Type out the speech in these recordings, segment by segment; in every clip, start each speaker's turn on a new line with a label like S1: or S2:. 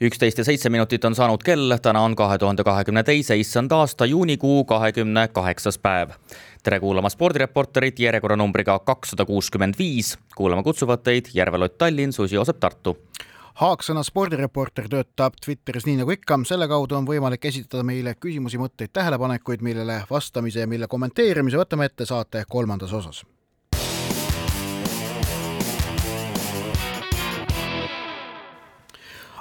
S1: üksteist ja seitse minutit on saanud kell, täna on kahe tuhande kahekümne teise issand aasta juunikuu kahekümne kaheksas päev. tere kuulama spordireporterit järjekorranumbriga kakssada kuuskümmend viis. kuulama kutsuvad teid Järve-Lott Tallinn, Susi Joosep Tartu.
S2: Haaksõna spordireporter töötab Twitteris nii nagu ikka, selle kaudu on võimalik esitada meile küsimusi, mõtteid, tähelepanekuid, millele vastamise ja mille kommenteerimise võtame ette saate kolmandas osas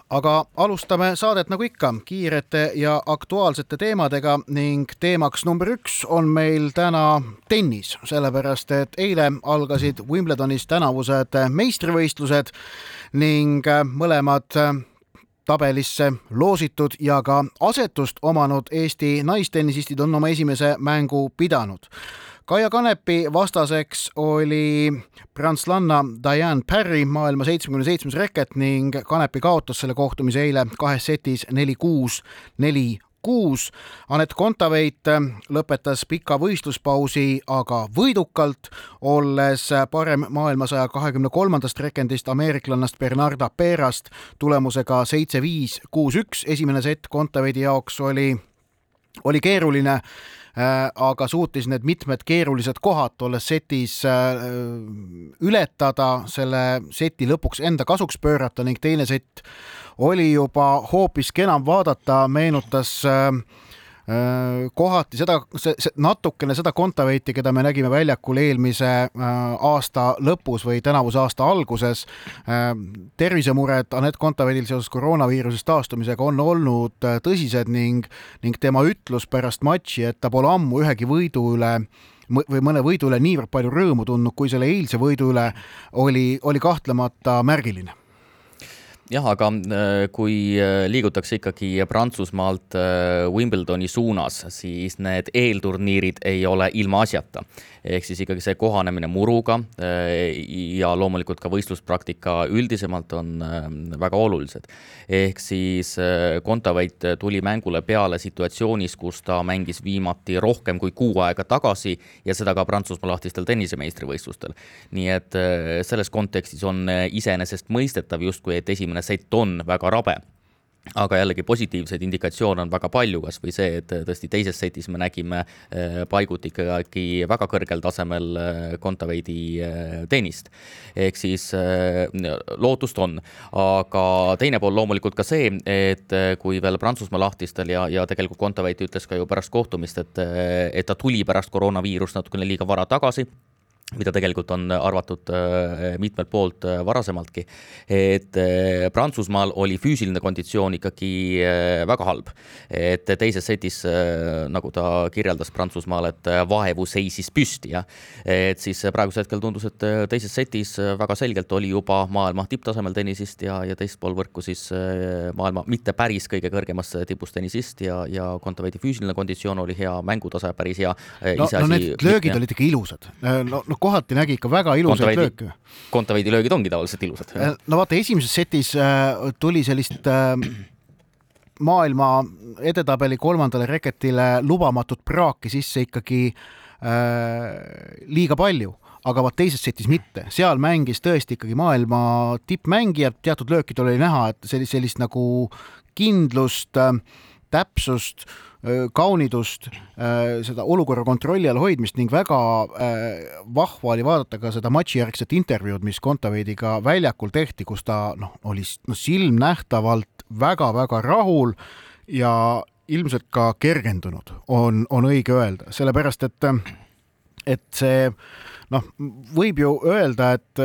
S2: aga alustame saadet nagu ikka kiirete ja aktuaalsete teemadega ning teemaks number üks on meil täna tennis, sellepärast et eile algasid Wimbledonis tänavused meistrivõistlused ning mõlemad tabelisse loositud ja ka asetust omanud Eesti naistennisistid on oma esimese mängu pidanud Kaia Kanepi vastaseks oli prantslanna Diane Parry, maailma seitsmekümne seitsmes reket ning Kanepi kaotas selle kohtumise eile kahes setis neli-kuus, neli kuus. Anett Kontaveit lõpetas pika võistluspausi aga võidukalt, olles parem maailma saja kahekümne kolmandast rekendist ameeriklannast Bernarda Perast tulemusega seitse-viis, kuus-üks. esimene sett Kontaveidi jaoks oli, oli keeruline aga suutis need mitmed keerulised kohad tolles setis äh, ületada, selle seti lõpuks enda kasuks pöörata ning teine sett oli juba hoopiski enam vaadata, meenutas äh, Äh, kohati seda, see, natukene seda Kontaveiti, keda me nägime väljakul eelmise aasta lõpus või tänavuse aasta alguses. Tervisemured Anett Kontaveitil seoses koroonaviirusest taastumisega on olnud tõsised ning, ning tema ütlus pärast matši, et ta pole ammu ühegi võidu üle või mõne võidu üle niivõrd palju rõõmu tundnud, kui selle eilse võidu üle oli, oli kahtlemata märgiline
S1: jah, aga äh, kui äh, liigutakse ikkagi Prantsusmaalt äh, Wimbledoni suunas, siis need eelturniirid ei ole ilmaasjata. ehk siis ikkagi see kohanemine muruga ja loomulikult ka võistluspraktika üldisemalt on väga olulised. ehk siis Kontaveit tuli mängule peale situatsioonis, kus ta mängis viimati rohkem kui kuu aega tagasi ja seda ka Prantsusmaa lahtistel tennisemeistrivõistlustel. nii et selles kontekstis on iseenesestmõistetav justkui, et esimene esimene sett on väga rabe aga jällegi positiivseid indikatsioone on väga palju, kasvõi see, et tõesti teises setis me nägime äh, paiguti ikkagi väga kõrgel tasemel äh, Kontaveidi äh, tennist. ehk siis lootust on, aga teine pool loomulikult ka see, et kui veel Prantsusmaa lahtistel ja, ja tegelikult Kontaveit ütles ka ju pärast kohtumist, et, et ta tuli pärast koroonaviirust natukene liiga vara tagasi mida tegelikult on arvatud äh, mitmelt poolt äh, varasemaltki, et äh, Prantsusmaal oli füüsiline konditsioon ikkagi väga halb. et teises setis, nagu ta kirjeldas Prantsusmaal, et vaevu seisis püsti ja et siis praegusel hetkel tundus, et teises setis väga selgelt oli juba maailma tipptasemel tennisist ja, ja teispool võrku siis maailma mitte päris kõige kõrgemas tipus tennisist ja, ja Kontaveidi füüsiline konditsioon oli hea, mängutase päris hea.
S2: no, no need löögid olid ikka ilusad, no, no kohati nägi ikka väga ilusaid lööke.
S1: Kontaveidi löögid ongi tavaliselt ilusad.
S2: Äh, no vaata, esimeses setis äh, tuli sellist äh, maailma edetabeli kolmandale reketile lubamatut praaki sisse ikkagi liiga palju aga vaat teises setis mitte, seal mängis tõesti ikkagi maailma tippmängijad, teatud löökidel oli näha, et sellist, sellist nagu kindlust, täpsust äh, kaunidust, seda olukorra kontrolli all hoidmist ning väga vahva oli vaadata ka seda matšijärgset intervjuud, mis Kontaveidiga väljakul tehti, kus ta noh, oli noh, silmnähtavalt väga-väga rahul ja ilmselt ka kergendunud, on, on õige öelda, sellepärast et et see noh, võib ju öelda, et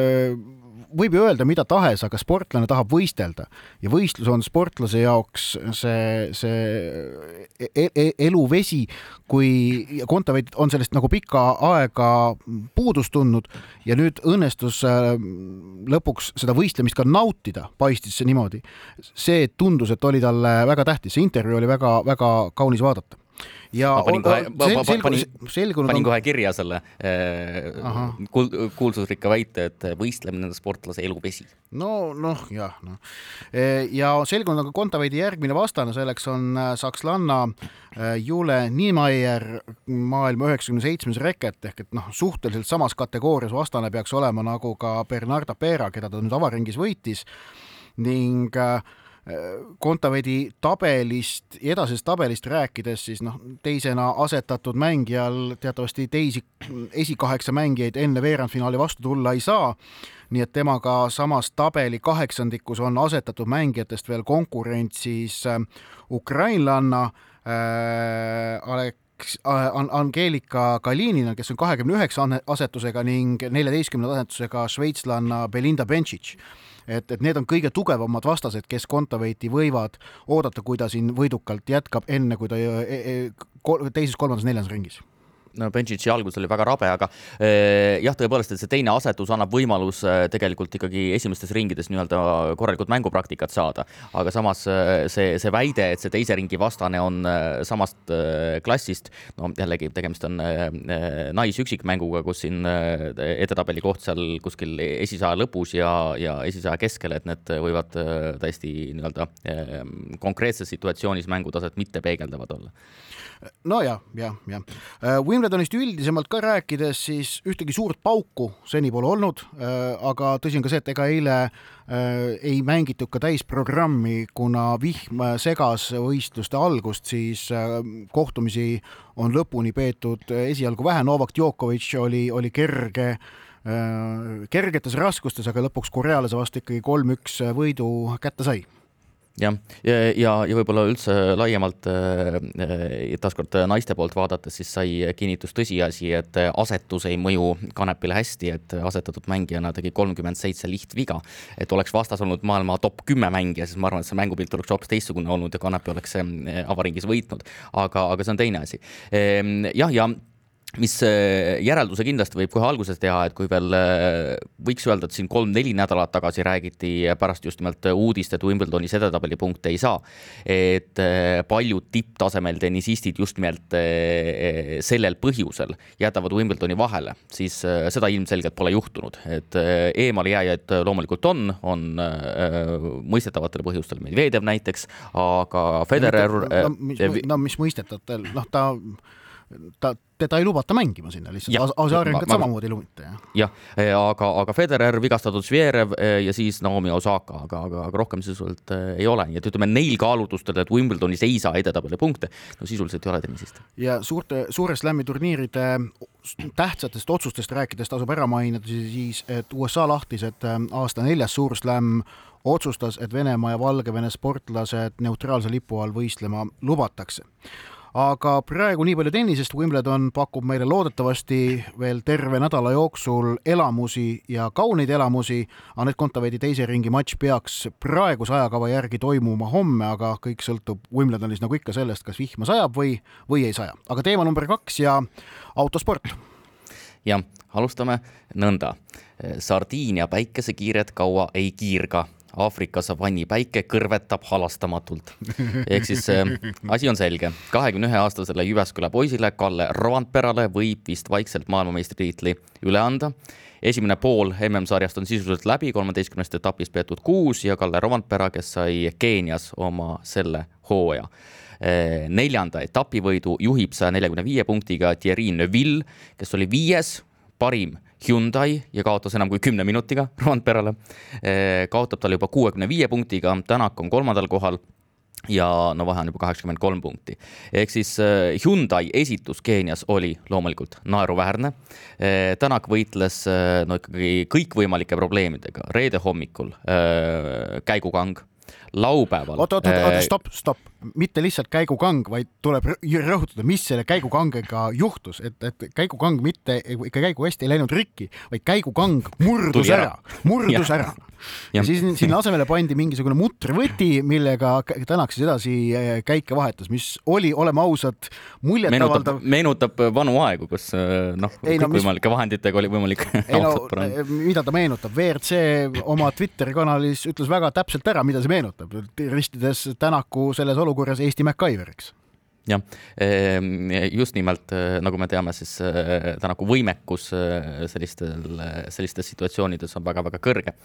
S2: võib ju öelda mida tahes, aga sportlane tahab võistelda. Ja võistlus on sportlase jaoks see, see e e eluvesi, kui Kontaveit on sellest nagu pikka aega puudust tundnud ja nüüd õnnestus äh, lõpuks seda võistlemist ka nautida, paistis see niimoodi. see tundus, et oli talle väga tähtis, see intervjuu oli väga-väga kaunis vaadata ja
S1: ma panin kohe, panin, panin kohe kirja selle äh, kuul, kuulsusrikka väite, et võistlemine on sportlase elupesi.
S2: no noh, jah, noh. ja selgunud on ka Kontaveidi järgmine vastane, selleks on äh, sakslanna Jule Niemeier, maailma üheksakümne seitsmes reket ehk et noh, suhteliselt samas kategoorias vastane peaks olema nagu ka Bernarda Pera, keda ta nüüd avaringis võitis ning äh, Kontaveidi tabelist, edasisest tabelist rääkides, siis noh, teisena asetatud mängijal teatavasti teisi esikaheksa mängijaid enne veerandfinaali vastu tulla ei saa. nii et temaga samas tabeli kaheksandikus on asetatud mängijatest veel konkurentsis äh, ukrainlanna äh, Alek-, äh, Angeelika Kalinina, kes on kahekümne üheksa asetusega ning neljateistkümnenda asetusega šveitslanna Belinda Bencic et, et need on kõige tugevamad vastased, kes Kontaveiti võivad oodata, kui ta siin võidukalt jätkab, enne kui ta e, e, teises, kolmandas, neljandas ringis
S1: no Benchitši algus oli väga rabe, aga eh, jah, tõepoolest, et see teine asetus annab võimaluse eh, tegelikult ikkagi esimestes ringides nii-öelda korralikult mängupraktikat saada, aga samas eh, see, see väide, et see teise ringi vastane on samast klassist, no jällegi tegemist on naisüksikmänguga, kus siin edetabeli koht seal kuskil esisaja lõpus ja, ja esisaja keskel, et need võivad täiesti nii-öelda konkreetses situatsioonis mängutaset mitte peegeldavad olla.
S2: Nojah, jah, jah, jah.. Äh, Wimbledonist üldisemalt ka rääkides, siis ühtegi suurt pauku seni pole olnud, äh, aga tõsi on ka see, et ega eile äh, ei mängitud ka täisprogrammi, kuna vihm segas võistluste algust, siis kohtumisi on lõpuni peetud esialgu vähe, Novak Djokovic oli, oli kerge kergetes raskustes, aga lõpuks korealase vastu ikkagi kolm-üks võidu kätte sai
S1: jah, ja, ja, ja võib-olla üldse laiemalt äh, taaskord naiste poolt vaadates, siis sai kinnitust tõsiasi, et asetus ei mõju Kanepile hästi, et asetatud mängijana tegi kolmkümmend seitse lihtviga. et oleks vastas olnud maailma top kümme mängija, siis ma arvan, et see mängupilt oleks hoopis teistsugune olnud ja Kanepi oleks äh, avaringis võitnud. aga, aga see on teine asi. Ehm, jah, ja, ja mis äh, järelduse kindlasti võib kohe alguses teha, et kui veel äh, võiks öelda, et siin kolm-neli nädalat tagasi räägiti pärast just nimelt uudist, et Wimbledonis edetabeli punkte ei saa, et äh, paljud tipptasemel tennisistid just nimelt sellel põhjusel jätavad Wimbledoni vahele, siis seda ilmselgelt pole juhtunud, et eemalejääjaid loomulikult on, on mõistetavatel põhjustel, Medvedev näiteks, aga Federer
S2: no, mis, no mis mõistetavatel, noh ta ta, teda ei lubata mängima sinna lihtsalt, Azarenkat samamoodi ei lubata, jah.
S1: jah, eh, aga, aga Federer, vigastatud Zverev eh, ja siis Naomi Osaka, aga, aga, aga rohkem sisuliselt eh, ei ole, nii et ütleme neil kaalutlustel, et Wimbledonis ei saa edetabeli punkte, no sisuliselt ei ole tennisist.
S2: ja suurte, suure slam'i turniiride tähtsatest otsustest rääkides tasub ära mainida siis, et USA lahtised aasta neljas suur slam otsustas, et Venemaa ja Valgevene sportlased neutraalse lipu all võistlema lubatakse aga praegu nii palju tennisest, Wimbledon pakub meile loodetavasti veel terve nädala jooksul elamusi ja kauneid elamusi. Anett Kontaveidi teise ringi matš peaks praeguse ajakava järgi toimuma homme, aga kõik sõltub Wimbledonis nagu ikka sellest, kas vihma sajab või, või ei saja. aga teema number kaks ja autosport.
S1: jah, alustame nõnda. Sardiinia päikesekiired kaua ei kiirga Aafrika savanni päike kõrvetab halastamatult. ehk siis äh, asi on selge, kahekümne ühe aastasele Jyväsküla poisile Kalle Rovanperale võib vist vaikselt maailmameistritiitli üle anda. esimene pool MM-sarjast on sisuliselt läbi, kolmeteistkümnest etapist peetud kuus ja Kalle Rovanpera, kes sai Keenias oma selle hooaja äh, neljanda etapivõidu juhib saja neljakümne viie punktiga Thierry Neuville, kes oli viies parim Hyundai ja kaotas enam kui kümne minutiga Randperele. Eh, kaotab talle juba kuuekümne viie punktiga, Tänak on kolmandal kohal ja no vahe on juba kaheksakümmend kolm punkti. ehk siis eh, Hyundai esitus Keenias oli loomulikult naeruväärne. Eh, Tänak võitles no ikkagi kõikvõimalike probleemidega, reede hommikul käigukang laupäeval.
S2: oota, oota, oota, stopp, stopp, mitte lihtsalt käigukang, vaid tuleb rõhutada, mis selle käigukangega juhtus, et, et käigukang mitte ikka käigu hästi ei läinud rikki, vaid käigukang murdus Tuli ära, ära., murdus ja. ära ja, siis sinna asemele pandi mingisugune mutrivõti, millega Tänak siis edasi eh, käike vahetas, mis oli, oleme ausad, muljetavaldav.
S1: meenutab vanu aegu, kus eh, noh, kõikvõimalike mis... vahenditega oli võimalik
S2: ei no mida ta meenutab, WRC oma Twitteri kanalis ütles väga täpselt ära, mida see meenutab, ristides Tänaku selles olukorras Eesti MacGyveriks
S1: jah, ehm, just nimelt nagu me teame, siis Tänaku võimekus sellistel, sellistes situatsioonides on väga-väga kõrge.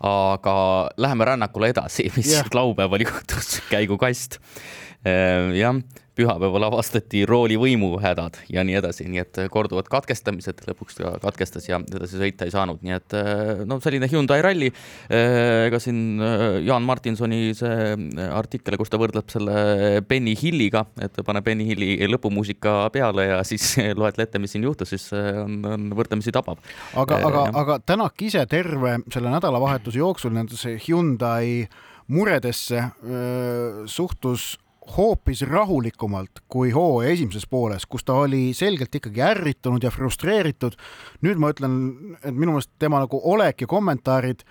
S1: aga läheme rännakule edasi, mis yeah. laupäeval juhtus, käigukast. Ehm, jah pühapäeval avastati rooli võimuhädad ja nii edasi, nii et korduvad katkestamised, lõpuks ta katkestas ja edasi sõita ei saanud, nii et no selline Hyundai ralli. ega siin äh, Jaan Martinsoni see artikkel, kus ta võrdleb selle Benny Hilliga, et pane Benny Hilli lõpumuusika peale ja siis loetle ette, mis siin juhtus, siis on, on võrdlemisi tabav.
S2: aga, aga, aga Tänak ise terve selle nädalavahetuse jooksul nendesse Hyundai muredesse öö, suhtus hoopis rahulikumalt kui hooaja esimeses pooles, kus ta oli selgelt ikkagi ärritunud ja frustreeritud. nüüd ma ütlen, et minu meelest tema nagu olek ja kommentaarid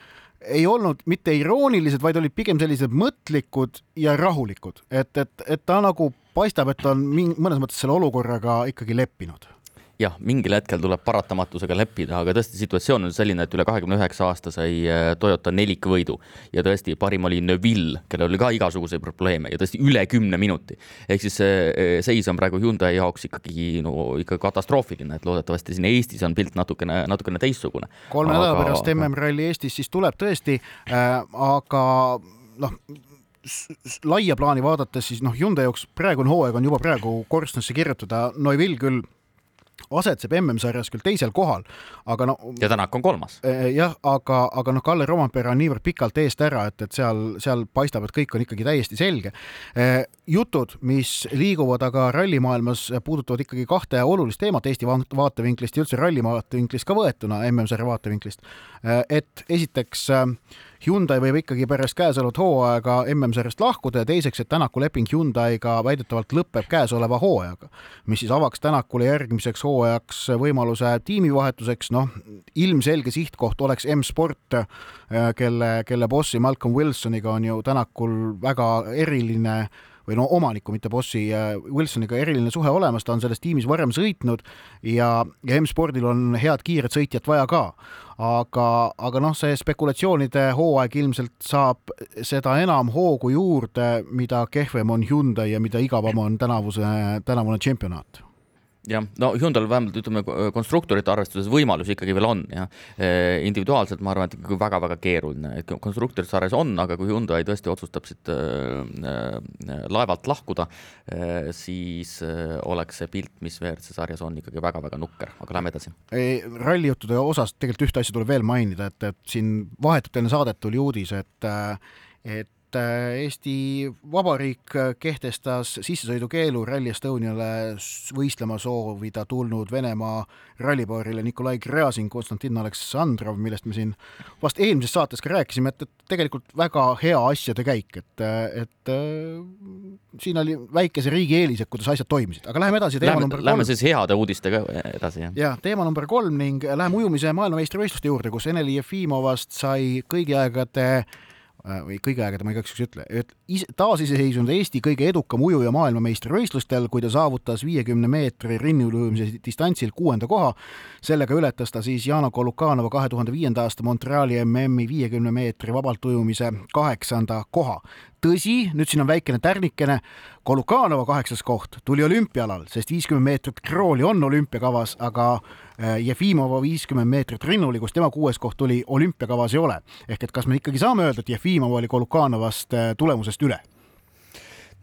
S2: ei olnud mitte iroonilised, vaid olid pigem sellised mõtlikud ja rahulikud, et, et, et ta nagu paistab, et ta on mõnes mõttes selle olukorraga ikkagi leppinud
S1: jah, mingil hetkel tuleb paratamatusega leppida, aga tõesti situatsioon on selline, et üle kahekümne üheksa aasta sai äh, Toyota nelikvõidu ja tõesti parim oli Neville, kellel oli ka igasuguseid probleeme ja tõesti üle kümne minuti. ehk siis see äh, seis on praegu Hyundai jaoks ikkagi no ikka katastroofiline, et loodetavasti siin Eestis on pilt natukene, natukene teistsugune.
S2: kolme nädala aga... pärast MM-ralli Eestis siis tuleb tõesti äh,, aga noh laia plaani vaadates, siis noh, Hyundai jaoks praegune hooaeg on juba praegu korstnasse kirjutada, Neuvill küll asetseb MM-sarjas küll teisel kohal, aga no.
S1: ja Tänak on kolmas.
S2: Eh, jah, aga, aga noh, Kalle Rompera on niivõrd pikalt eest ära, et, et seal, seal paistab, et kõik on ikkagi täiesti selge. Eh, jutud, mis liiguvad aga rallimaailmas, puudutavad ikkagi kahte olulist teemat Eesti vaatevinklist ja üldse ralli vaatevinklist ka võetuna, MM-sarja vaatevinklist. Eh, et esiteks Hyundai võib ikkagi pärast käesolevat hooaega MM-sarjast lahkuda ja teiseks, et Tänaku leping Hyundai'ga väidetavalt lõpeb käesoleva hooajaga, mis siis avaks Tänakule järgmiseks hooajaks võimaluse tiimivahetuseks, noh, ilmselge sihtkoht oleks M-Sport, kelle, kelle bossi Malcolm Wilsoniga on ju Tänakul väga eriline või no omaniku, mitte bossi Wilsoniga eriline suhe olemas, ta on selles tiimis varem sõitnud ja, ja M-spordil on head kiiret sõitjat vaja ka. aga, aga noh, see spekulatsioonide hooaeg ilmselt saab seda enam hoogu juurde, mida kehvem on Hyundai ja mida igavam on tänavuse, tänavune tšempionaat
S1: jah, no Hyundai'l vähemalt ütleme konstruktorite arvestuses võimalusi ikkagi veel on. Eh, individuaalselt ma arvan, et ikkagi väga-väga keeruline, et konstruktorite sarjas on, aga kui Hyundai tõesti otsustab siit laevalt lahkuda siis oleks see pilt, mis WRC sarjas on, ikkagi väga-väga nukker, aga lähme edasi.
S2: rallijuttude osas tegelikult ühte asja tuleb veel mainida, et, et siin vahetult enne saadet tuli uudis, et et et äh, Eesti Vabariik kehtestas sissesõidukeelu Rally Estoniale võistlema soovida tulnud Venemaa rallipaarile Nikolai Gräzin, Konstantin Aleksandrov, millest me siin vast eelmises saates ka rääkisime, et, et tegelikult väga hea asjade käik, et, et äh, siin oli väikese riigi eelis, et kuidas asjad toimisid, aga läheme edasi,
S1: teema number kolm. Lähme siis heade uudistega edasi,
S2: jah. ja teema number kolm ning läheme ujumise maailmameistrivõistluste juurde, kus Eneli Jefimovast sai kõigi aegade Äh, või kõigi aegade, ma igaks juhuks ütle, et taasiseseisvunud Eesti kõige edukam ujuja maailmameistrivõistlustel, kui ta saavutas viiekümne meetri rinniujumise distantsil kuuenda koha. sellega ületas ta siis Jana Kolukanova kahe tuhande viienda aasta Montreali MM-i viiekümne meetri vabalt ujumise kaheksanda koha tõsi, nüüd siin on väikene tärnikene, Kolukanova kaheksas koht tuli olümpialal, sest viiskümmend meetrit krooli on olümpiakavas, aga äh, Jefimova viiskümmend meetrit rinnuli, kus tema kuues koht tuli, olümpiakavas ei ole. ehk et kas me ikkagi saame öelda, et Jefimov oli Kolukanovast äh, tulemusest üle?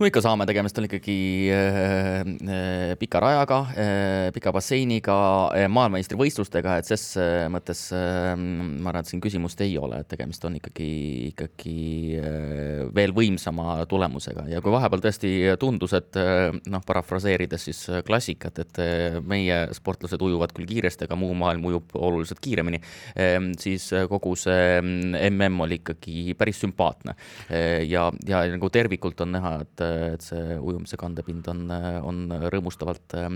S1: No ikka saame, tegemist on ikkagi äh, äh, pika rajaga äh,, pika basseiniga äh,, maailmameistrivõistlustega, et ses äh, mõttes äh, ma arvan, et siin küsimust ei ole, et tegemist on ikkagi, ikkagi äh, veel võimsama tulemusega. Ja kui vahepeal tõesti tundus, et äh, noh, parafraseerides siis klassikat, et äh, meie sportlased ujuvad küll kiiresti, aga muu maailm ujub oluliselt kiiremini äh,, siis kogu see mm oli ikkagi päris sümpaatne. Äh, ja, ja nagu tervikult on näha, et et see ujumise kandepind on, on rõõmustavalt äh,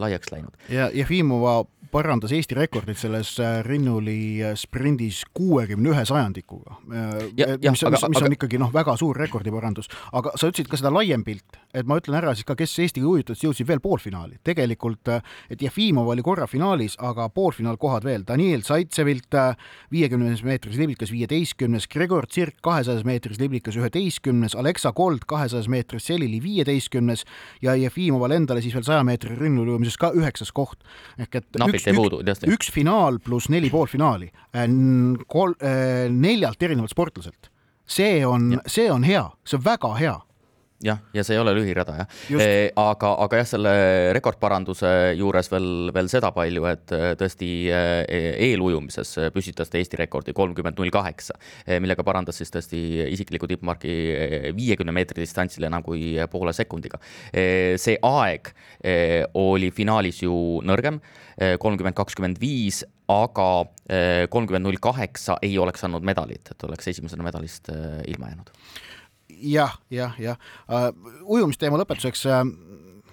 S1: laiaks läinud.
S2: ja Jefimova parandas Eesti rekordit selles äh, rinnuli äh, sprindis kuuekümne ühe sajandikuga. mis, mis, mis on ikkagi noh, väga suur rekordiparandus, aga sa ütlesid ka seda laiem pilt, et ma ütlen ära siis ka, kes Eestiga ujutades jõudsid veel poolfinaali. tegelikult, et Jefimov oli korra finaalis, aga poolfinaalkohad veel, Daniel Zaitsevilt viiekümnes meetris liblikas viieteistkümnes, Gregor Tsirk kahesajas meetris liblikas üheteistkümnes, Alexa Kold kahesajas kaheksas meetris, Selili viieteistkümnes ja Jefimoval endale siis veel saja meetri rinnuliujumises ka üheksas koht.
S1: ehk et Napilt üks, puudu,
S2: üks finaal pluss neli poolfinaali, äh, kol-, äh, neljalt erinevalt sportlaselt. see on, see on hea, see on väga hea
S1: jah, ja see ei ole lühirada jah e,. aga, aga jah, selle rekordparanduse juures veel, veel seda palju, et eh, tõesti eh, eelujumises püstitas ta Eesti rekordi kolmkümmend null kaheksa, millega parandas siis tõesti isikliku tippmarki viiekümne meetri distantsil enam kui poole sekundiga. see aeg oli finaalis ju nõrgem, kolmkümmend kakskümmend viis, aga kolmkümmend null kaheksa ei oleks andnud medalit, et oleks esimesena medalist ilma jäänud
S2: jah, jah, jah uh,. ujumisteema lõpetuseks uh,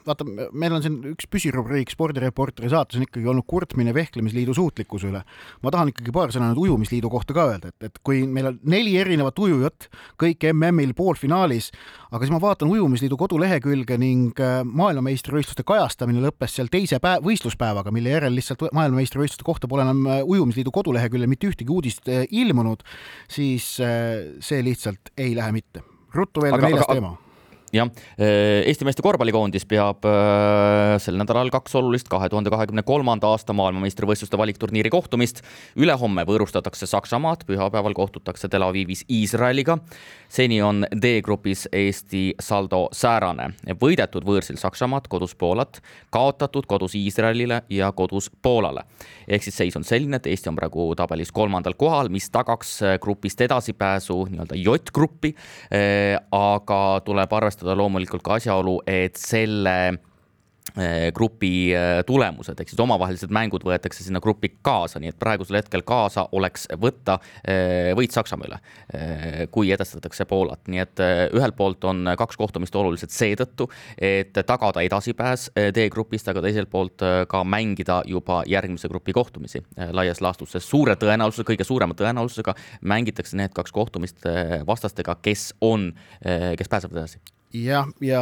S2: vaata, meil on siin üks püsirubriik spordireporteri saates on ikkagi olnud kurtmine Vehklemisliidu suutlikkuse üle. ma tahan ikkagi paar sõna nüüd ujumisliidu kohta ka öelda, et, et kui meil on neli erinevat ujujat, kõik MM-il poolfinaalis, aga siis ma vaatan ujumisliidu kodulehekülge ning äh, maailmameistrivõistluste kajastamine lõppes seal teise päev, võistluspäevaga, mille järel lihtsalt maailmameistrivõistluste kohta pole enam ujumisliidu koduleheküljel mitte ühtegi uudist ilmunud, siis see lihtsalt ei lähe mitte. Ruttu veel aga, neljas aga, teema
S1: jah, äh, Eesti meeste korvpallikoondis peab äh, sel nädalal kaks olulist kahe tuhande kahekümne kolmanda aasta maailmameistrivõistluste valikturniiri kohtumist. ülehomme võõrustatakse Saksamaad, pühapäeval kohtutakse Tel Avivis Iisraeliga. seni on D-grupis Eesti saldo säärane, võidetud võõrsil Saksamaad, kodus Poolat, kaotatud kodus Iisraelile ja kodus Poolale. ehk siis seis on selline, et Eesti on praegu tabelis kolmandal kohal, mis tagaks grupist edasipääsu nii-öelda J-gruppi. aga tuleb arvestada arvestada loomulikult ka asjaolu, et selle eh, grupi eh, tulemused ehk siis omavahelised mängud võetakse sinna gruppi kaasa, nii et praegusel hetkel kaasa oleks võtta eh, võit Saksamaa üle, kui edestatakse Poolat, nii et ühelt poolt on kaks kohtumist olulised seetõttu, et tagada edasipääs D-grupist, aga teiselt poolt ka mängida juba järgmise grupi kohtumisi. Laias laastus, sest suure tõenäosusega, kõige suurema tõenäosusega mängitakse need kaks kohtumist vastastega, kes on, kes pääsevad edasi
S2: jah, ja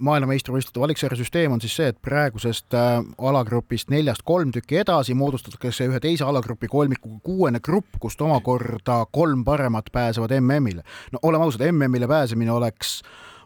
S2: maailmameistrivõistluste valiksarja süsteem on siis see, et praegusest äh, alagrupist neljast kolm tükki edasi moodustatakse ühe teise alagrupi kolmikuga kuuene grupp, kust omakorda kolm paremat pääsevad MM-ile. no oleme ausad, MM-ile pääsemine oleks,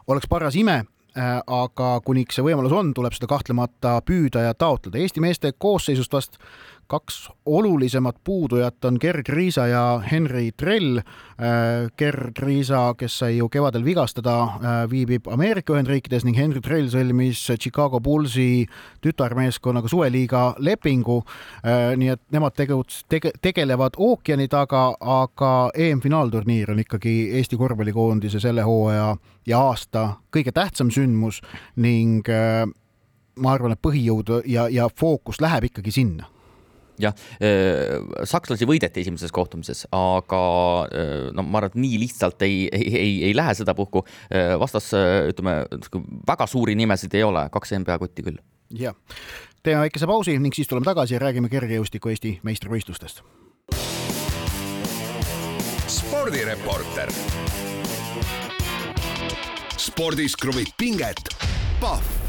S2: oleks paras ime äh,, aga kuniks see võimalus on, tuleb seda kahtlemata püüda ja taotleda. Eesti meeste koosseisust vast kaks olulisemat puudujat on Gerd Riisa ja Henry Trell. Äh, Gerd Riisa, kes sai ju kevadel vigastada, äh, viibib Ameerika Ühendriikides ning Henry Trell sõlmis Chicago Bullsi tütarmeeskonnaga suveliiga lepingu. Äh, nii et nemad teguts-, tege-, tegelevad ookeani taga, aga EM-finaalturniir on ikkagi Eesti korvpallikoondise selle hooaja ja aasta kõige tähtsam sündmus ning ma arvan, et põhijõud ja, ja fookus läheb ikkagi sinna
S1: jah, äh, sakslasi võideti esimeses kohtumises, aga äh, no ma arvan, et nii lihtsalt ei, ei, ei, ei lähe sedapuhku. Äh, vastas ütleme, väga suuri nimesid ei ole, kaks NBA kotti küll.
S2: jah, teeme väikese pausi ning siis tuleme tagasi ja räägime kergejõustiku Eesti meistrivõistlustest.
S3: spordireporter. spordis kruvib pinget, Pahv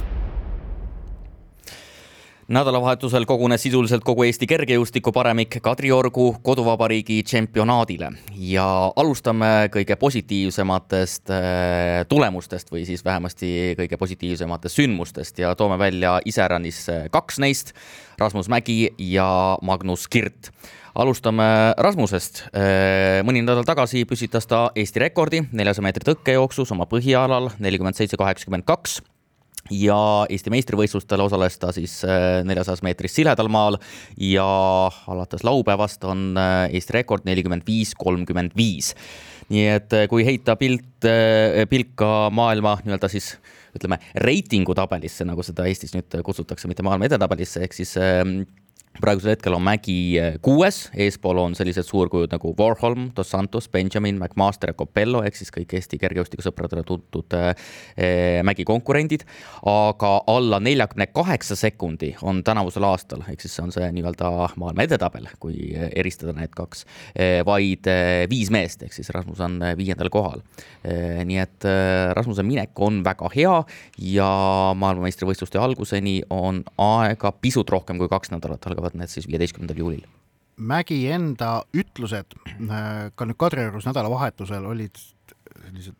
S1: nädalavahetusel kogunes sisuliselt kogu Eesti kergejõustiku paremik Kadriorgu koduvabariigi tšempionaadile. Ja alustame kõige positiivsematest äh, tulemustest või siis vähemasti kõige positiivsematest sündmustest ja toome välja iseäranis äh, kaks neist, Rasmus Mägi ja Magnus Kirt. Alustame Rasmusest. Äh, mõni nädal tagasi püstitas ta Eesti rekordi neljasaja meetri tõkkejooksus oma põhialal nelikümmend seitse, kaheksakümmend kaks ja Eesti meistrivõistlustel osales ta siis äh, neljasajas meetris Siledal maal ja alates laupäevast on äh, Eesti rekord nelikümmend viis, kolmkümmend viis. nii et äh, kui heita pilt, pilk ka maailma nii-öelda siis ütleme reitingutabelisse, nagu seda Eestis nüüd kutsutakse, mitte maailma edetabelisse, ehk siis ähm, praegusel hetkel on Mägi eh, kuues, eespool on sellised suurkujud nagu Warholm, Dos Santos, Benjamin, McMaster ja Copello ehk siis kõik Eesti kergejõustikusõpradele tuntud eh, Mägi konkurendid. aga alla neljakümne kaheksa sekundi on tänavusel aastal, ehk siis see on see nii-öelda maailma edetabel, kui eristada need kaks eh,, vaid eh, viis meest, ehk siis Rasmus on eh, viiendal kohal eh,. nii et eh, Rasmuse minek on väga hea ja maailmameistrivõistluste alguseni on aega pisut rohkem kui kaks nädalat, algavad tulevad need siis viieteistkümnendal juulil.
S2: Mägi enda ütlused äh, ka nüüd Kadriorus nädalavahetusel olid sellised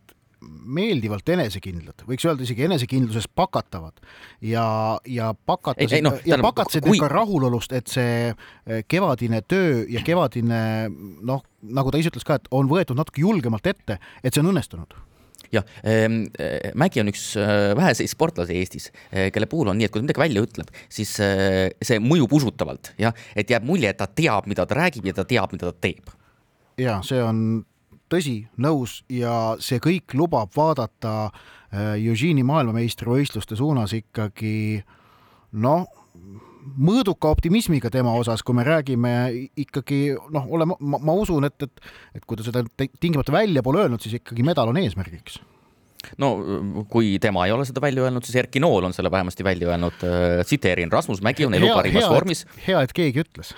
S2: meeldivalt enesekindlad, võiks öelda isegi enesekindluses pakatavad ja, ja pakatasid, no, ja pakatasid kui... ka rahulolust, et see eh, kevadine töö ja kevadine noh, nagu ta ise ütles ka, et on võetud natuke julgemalt ette, et see on õnnestunud
S1: jah, ehm, eh, Mägi on üks eh, väheseid sportlasi Eestis, kelle puhul on nii, et kui ta midagi välja ütleb, siis see mõjub usutavalt, jah, et jääb mulje, et ta teab, mida ta räägib ja ta teab, mida ta teeb.
S2: ja see on tõsi, nõus ja see kõik lubab vaadata äh, Eugeni maailmameistrivõistluste suunas ikkagi noh, mõõduka optimismiga tema osas, kui me räägime ikkagi noh, oleme, ma usun, et, et, et kui ta seda tingimata välja pole öelnud, siis ikkagi medal on eesmärgiks
S1: no kui tema ei ole seda välja öelnud, siis Erki Nool on selle vähemasti välja öelnud. Äh, tsiteerin, Rasmus Mägi on elu parimas vormis.
S2: hea, et keegi ütles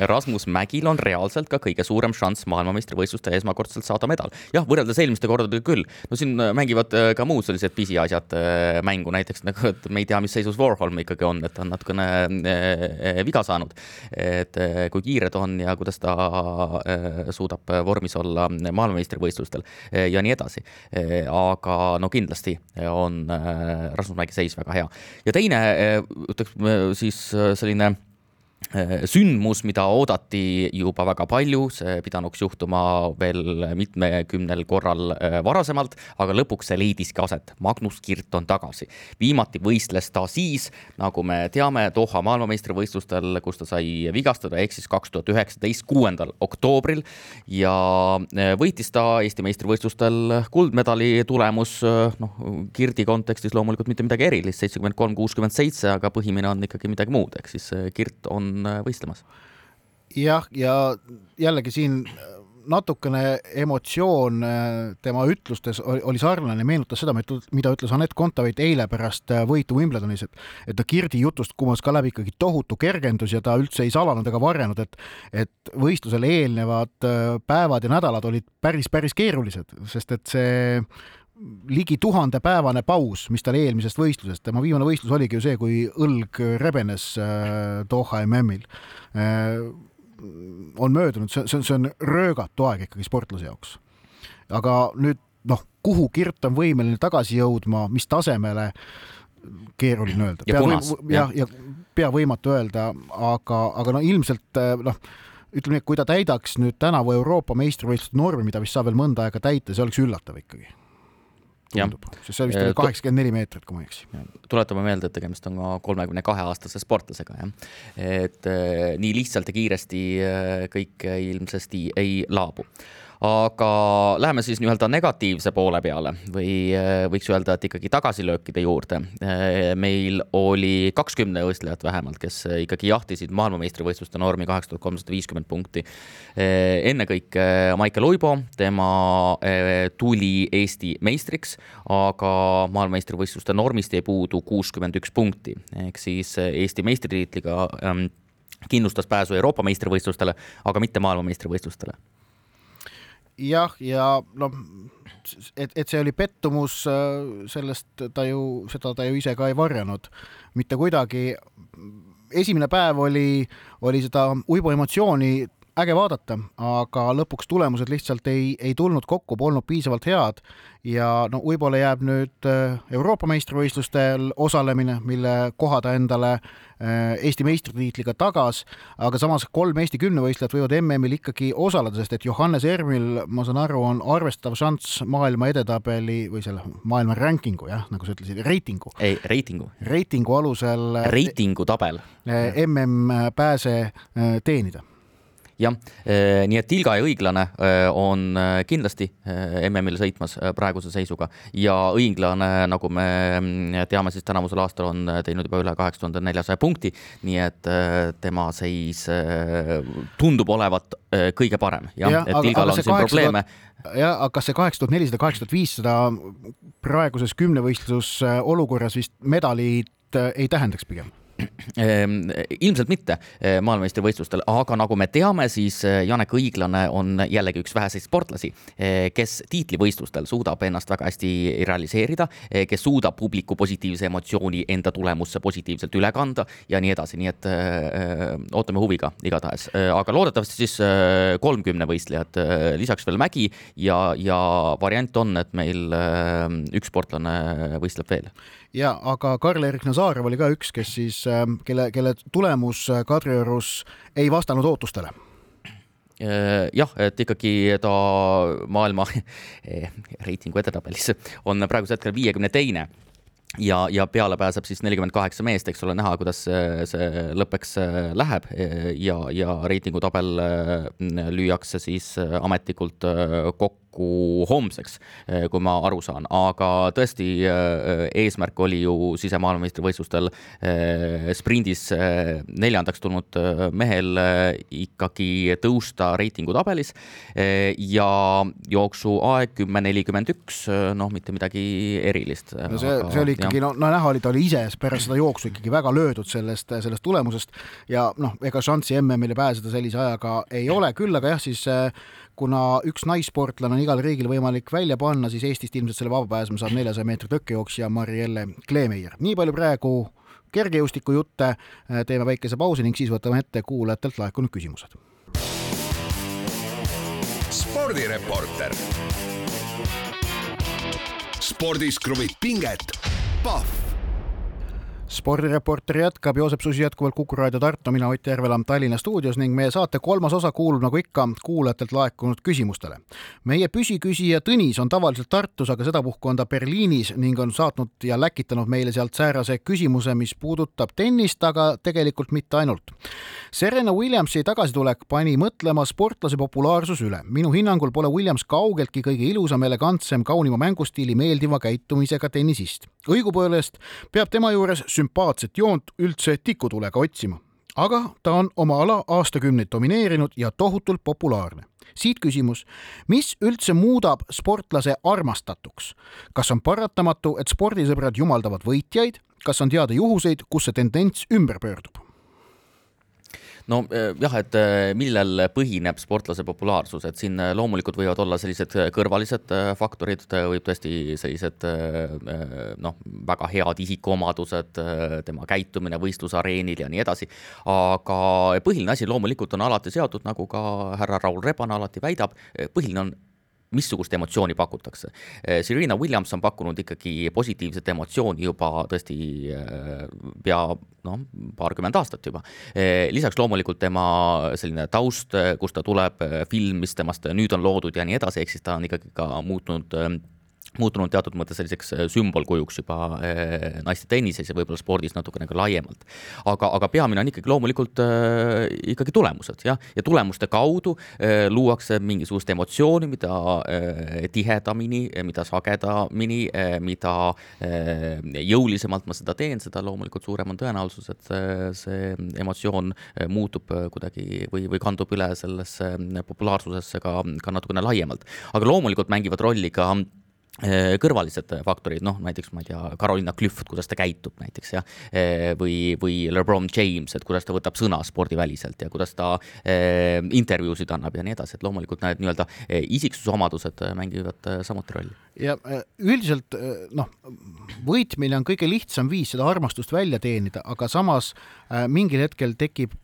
S1: Rasmus Mägil on reaalselt ka kõige suurem šanss maailmameistrivõistlustel esmakordselt saada medal. jah, võrreldes eelmiste kordadega küll. no siin äh, mängivad äh, ka muud sellised pisiasjad äh, mängu, näiteks nagu, et me ei tea, mis seisus Warholm ikkagi on, et ta on natukene viga saanud. et kui kiire ta on ja kuidas ta suudab vormis olla maailmameistrivõistlustel ja nii edasi. aga no kindlasti on Rasmus Mägi seis väga hea. ja teine, ütleks siis selline sündmus, mida oodati juba väga palju, see pidanuks juhtuma veel mitmekümnel korral äh, varasemalt, aga lõpuks see leidiski aset. Magnus Kirt on tagasi. viimati võistles ta siis, nagu me teame, Doha maailmameistrivõistlustel, kus ta sai vigastada, ehk siis kaks tuhat üheksateist, kuuendal oktoobril ja äh, võitis ta Eesti meistrivõistlustel kuldmedali tulemus, noh, Kirdi kontekstis loomulikult mitte midagi erilist, seitsekümmend kolm, kuuskümmend seitse, aga põhimine on ikkagi midagi muud, ehk siis Kirt on on äh, võistlemas.
S2: jah, ja jällegi siin äh, natukene emotsioon äh, tema ütlustes oli sarnane, meenutas seda, mida ütles Anett Kontaveit eile pärast võitu Wimbledonis, et et ta Kirdi jutust kumas ka läbi ikkagi tohutu kergendus ja ta üldse ei salanud ega varjanud, et et võistlusele eelnevad päevad ja nädalad olid päris, päris keerulised, sest et see ligi tuhandepäevane paus, mis tal eelmisest võistlusest, tema viimane võistlus oligi ju see, kui õlg rebenes äh, Doha MM-il äh,. on möödunud, see, see, see on röögatu aeg ikkagi sportlase jaoks. aga nüüd noh, kuhu Kirt on võimeline tagasi jõudma, mis tasemele, keeruline öelda.
S1: ja kunas.
S2: jah, ja pea võimatu öelda, aga, aga no ilmselt äh, noh ütleme nii, et kui ta täidaks nüüd tänavu Euroopa meistrivõistluste normi, mida vist saab veel mõnda aega täita, see oleks üllatav ikkagi tundub, sest see vist oli kaheksakümmend neli meetrit, kui ma ei eksi.
S1: tuletame meelde, et tegemist on ka kolmekümne kahe aastase sportlasega, jah. et äh, nii lihtsalt ja kiiresti äh, kõik ilmsesti ei laabu aga läheme siis nii-öelda negatiivse poole peale või äh, võiks öelda, et ikkagi tagasilöökide juurde. Äh, meil oli kakskümmend võistlejat vähemalt, kes ikkagi jahtisid maailmameistrivõistluste normi kaheksa tuhat kolmsada viiskümmend punkti. Äh, ennekõike Maicel Uibo, tema tuli Eesti meistriks, aga maailmameistrivõistluste normist jäi puudu kuuskümmend üks punkti ehk siis Eesti meistritiitliga ähm, kindlustas pääsu Euroopa meistrivõistlustele, aga mitte maailmameistrivõistlustele
S2: jah, ja noh, et, et see oli pettumus, äh, sellest ta ju, seda ta ju ise ka ei varjanud mitte kuidagi. esimene päev oli, oli seda uibu emotsiooni äge vaadata, aga lõpuks tulemused lihtsalt ei, ei tulnud kokku, polnud piisavalt head ja no Uibole jääb nüüd äh, Euroopa meistrivõistlustel osalemine, mille koha ta endale äh, Eesti meistritiitliga tagas, aga samas kolm Eesti kümnevõistlejat võivad MM-il ikkagi osaleda, sest et Johannes Ermil, ma saan aru, on arvestatav šanss maailma edetabeli või selle maailma ranking'u jah, nagu sa ütlesid, reitingu.
S1: ei, reitingu.
S2: reitingu alusel.
S1: reitingu tabel.
S2: MM pääse teenida
S1: jah, eh, nii et Ilga ja Õiglane eh, on eh, kindlasti MM-il sõitmas praeguse seisuga. Ja Õiglane, nagu me mm, teame, siis tänavusel aastal on teinud juba üle kaheksa tuhande neljasaja punkti, nii et tema seis tundub olevat kõige parem, jah ja,, et Ilgal on siin probleeme.
S2: jah, aga kas see kaheksa tuhat nelisada, kaheksa tuhat viissada praeguses kümnevõistlus olukorras vist medalit ei tähendaks pigem?
S1: Ehm, ilmselt mitte eh, maailmameistrivõistlustel, aga nagu me teame, siis eh, Janek Õiglane on jällegi üks väheseid sportlasi, eh, kes tiitlivõistlustel suudab ennast väga hästi realiseerida, kes suudab publiku positiivse emotsiooni enda tulemusse positiivselt üle kanda ja nii edasi, nii et ootame huviga igatahes, aga loodetavasti siis kolmkümne võistlejat, lisaks veel mägi ja, ja variant on, et meil üks sportlane võistleb veel
S2: ja aga Karl-Erik Nazarov oli ka üks, kes siis, ähm, kelle, kelle tulemus äh, Kadriorus ei vastanud ootustele.
S1: Äh, jah, et ikkagi ta maailma reitingu edetabelis on praegusel hetkel viiekümne teine ja, ja peale pääseb siis nelikümmend kaheksa meest, eks ole, näha, kuidas see, see lõppeks äh, läheb. Ja, ja reitingutabel lüüakse siis ametlikult kokku kokku homseks, eh, kui ma aru saan, aga tõesti eh, eesmärk oli ju sisemaailmameistrivõistlustel eh, sprindis neljandaks tulnud mehel ikkagi tõusta reitingutabelis ja jooksuaeg kümme nelikümmend üks, noh, mitte midagi erilist.
S2: no see, see oli ikkagi, no, no näha oli, ta oli ise pärast seda jooksu ikkagi väga löödud sellest, sellest tulemusest ja noh, ega šanssi MM-ile pääseda sellise ajaga ei ole, küll aga jah, siis kuna üks naissportlane on igal riigil võimalik välja panna, siis Eestist ilmselt selle vabapääsme saab neljasaja meetri tõkkejooksja Marielle Kleemeier. nii palju praegu kergejõustikujutte, teeme väikese pausi ning siis võtame ette kuulajatelt laekunud küsimused.
S3: spordireporter. spordis kruvib pinget, Pahv
S2: spordireporter jätkab, Joosep Susi jätkuvalt Kuku raadio Tartu, mina Ott Järvela Tallinna stuudios ning meie saate kolmas osa kuulub nagu ikka kuulajatelt laekunud küsimustele. meie püsiküsija Tõnis on tavaliselt Tartus, aga sedapuhku on ta Berliinis ning on saatnud ja läkitanud meile sealt säärase küsimuse, mis puudutab tennist, aga tegelikult mitte ainult. Serena Williamsi tagasitulek pani mõtlema sportlase populaarsus üle. minu hinnangul pole Williams kaugeltki kõige ilusam, elegantsem, kaunima mängustiili, meeldiva käitumisega tennisist. Õigupoolest peab tema juures sümpaatset joont üldse tikutulega otsima. aga ta on oma ala aastakümneid domineerinud ja tohutult populaarne. siit küsimus, mis üldse muudab sportlase armastatuks? kas on paratamatu, et spordisõbrad jumaldavad võitjaid, kas on teada juhuseid, kus see tendents ümber pöördub?
S1: No eh, jah, et eh, millel põhineb sportlase populaarsus, et siin eh, loomulikult võivad olla sellised kõrvalised faktorid, võib tõesti sellised noh, väga head isikuomadused, tema käitumine võistlusareenil ja nii edasi. aga põhiline asi loomulikult on alati seotud, nagu ka härra Raul Rebane alati väidab, põhiline on missugust emotsiooni pakutakse. Eh, Serena Williams on pakkunud ikkagi positiivset emotsiooni juba tõesti eh, pea noh, paarkümmend aastat juba. Eh, lisaks loomulikult tema selline taust, kust ta tuleb, film, mis temast nüüd on loodud ja nii edasi, ehk siis ta on ikkagi ka muutnud muutunud teatud mõttes selliseks äh, sümbolkujuks juba äh, naiste tennises ja võib-olla spordis natukene ka laiemalt. aga, aga peamine on ikkagi loomulikult äh, ikkagi tulemused jah, ja tulemuste kaudu äh, luuakse mingisugust emotsiooni, mida äh, tihedamini, mida sagedamini äh,, mida äh, jõulisemalt ma seda teen, seda loomulikult suurem on tõenäosus, et see, see emotsioon äh, muutub äh, kuidagi või, või kandub üle sellesse populaarsusesse ka, ka natukene laiemalt. aga loomulikult mängivad rolli ka Äh, kõrvalised faktorid, noh näiteks ma ei tea, Carolina Klüft, kuidas ta käitub näiteks jah, äh, või, või LeBron James, et kuidas ta võtab sõna spordiväliselt ja kuidas ta äh, intervjuusid annab ja nii edasi, et loomulikult need nii-öelda isiksusomadused mängivad samuti rolli.
S2: Ja üldiselt noh, võitmine on kõige lihtsam viis seda armastust välja teenida, aga samas mingil hetkel tekib,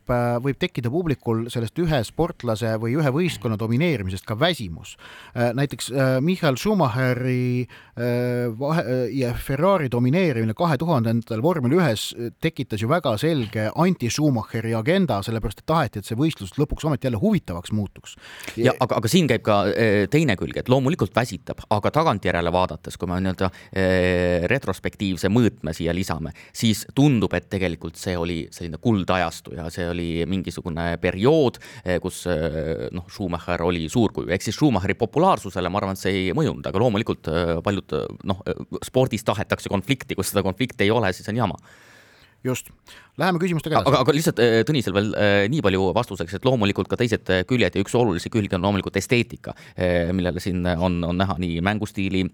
S2: võib tekkida publikul sellest ühe sportlase või ühe võistkonna domineerimisest ka väsimus. näiteks Michael Schumacheri äh, äh, ja Ferrari domineerimine kahe tuhandendatel vormel ühes äh, tekitas ju väga selge anti-Schumacheri agenda, sellepärast et taheti, et see võistlus lõpuks ometi jälle huvitavaks muutuks.
S1: ja aga, aga siin käib ka teine külg, et loomulikult väsitab, aga tagantjärele vaadates, kui me nii-öelda retrospektiivse mõõtme siia lisame, siis tundub, et tegelikult see oli selline kuldajastu ja see oli mingisugune periood, kus noh, Schumacher oli suurkuju, ehk siis Schumacheri populaarsusele ma arvan, et see ei mõjunud, aga loomulikult paljud noh, spordis tahetakse konflikti, kus seda konflikti ei ole, siis on jama
S2: just, läheme küsimustega
S1: edasi. aga, aga lihtsalt Tõnisel veel äh, nii palju vastuseks, et loomulikult ka teised küljed ja üks olulisi külgi on loomulikult esteetika, millele siin on, on näha nii mängustiili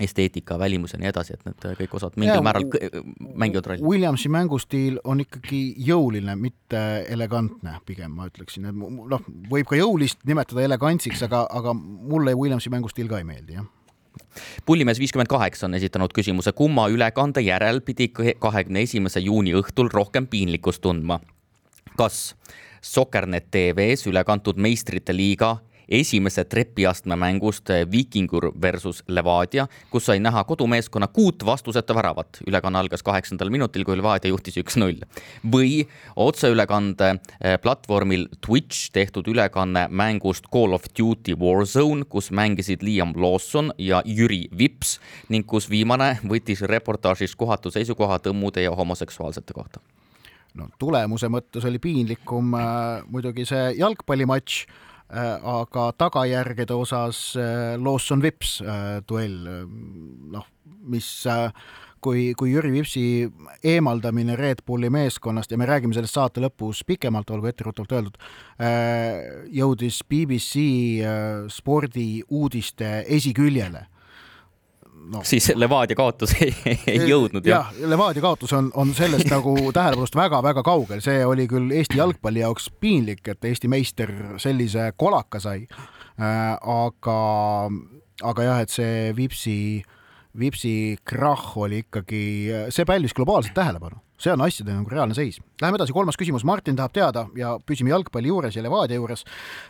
S1: esteetika, välimus ja nii edasi, et need kõik osad mingil ja, määral mängivad rolli.
S2: Williamsi mängustiil on ikkagi jõuline, mitte elegantne, pigem ma ütleksin, et noh, võib ka jõulist nimetada elegantsiks, aga, aga mulle Williamsi mängustiil ka ei meeldi, jah
S1: pullimees viiskümmend kaheksa on esitanud küsimuse, kumma ülekande järel pidi kahekümne esimese juuni õhtul rohkem piinlikkust tundma? kas Sokernet tv-s üle kantud meistrite liiga esimese trepiastme mängust eh, Vikingur versus Levadia, kus sai näha kodumeeskonna kuut vastuseta väravat. ülekanne algas kaheksandal minutil, kui Levadia juhtis üks-null. või otseülekande eh, platvormil Twitch tehtud ülekanne mängust Call of Duty Warzone, kus mängisid Liam Lawson ja Jüri Vips ning kus viimane võttis reportaažis kohatu seisukoha tõmmude ja homoseksuaalsete kohta
S2: no tulemuse mõttes oli piinlikum äh, muidugi see jalgpallimatš aga tagajärgede osas äh, Lawson Vips äh, duell, noh, mis kui, kui Jüri Vipsi eemaldamine Red Bulli meeskonnast ja me räägime sellest saate lõpus pikemalt, olgu etteruttavalt öeldud, jõudis BBC spordiuudiste esiküljele
S1: no.. siis Levadia kaotus ei, ei jõudnud
S2: jah ja,? Levadia kaotus on, on sellest nagu tähelepanust väga-väga kaugel, see oli küll Eesti jalgpalli jaoks piinlik, et Eesti meister sellise kolaka sai äh,. aga, aga jah, et see Vipsi, Vipsi krahh oli ikkagi, see pälvis globaalset tähelepanu see on asjade nagu reaalne seis. Läheme edasi, kolmas küsimus, Martin tahab teada ja püsime jalgpalli juures ja Levadia juures.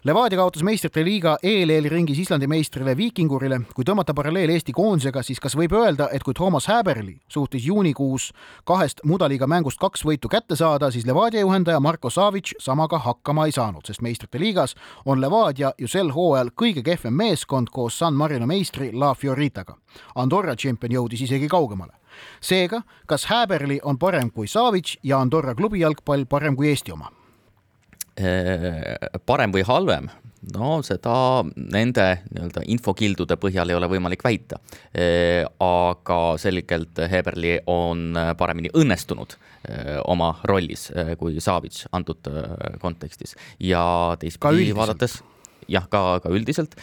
S2: Levadia kaotas meistrite liiga EL-ringis Islandi meistrile Viikingurile. kui tõmmata paralleel Eesti koondisega, siis kas võib öelda, et kui Toomas Häberli suutis juunikuus kahest mudaliiga mängust kaks võitu kätte saada, siis Levadia juhendaja Marko Savic samaga hakkama ei saanud, sest meistrite liigas on Levadia ju sel hooajal kõige kehvem meeskond koos San Marino meistri La Fioritaga. Andorra tšempion jõudis isegi kaugemale seega, kas Häberli on parem kui Savic ja Andorra klubi jalgpall parem kui Eesti oma?
S1: Äh, parem või halvem, no seda nende nii-öelda infokildude põhjal ei ole võimalik väita. Äh, aga selgelt Heberli on paremini õnnestunud äh, oma rollis kui Savic antud kontekstis ja teistpidi vaadates jah, ka, ka üldiselt.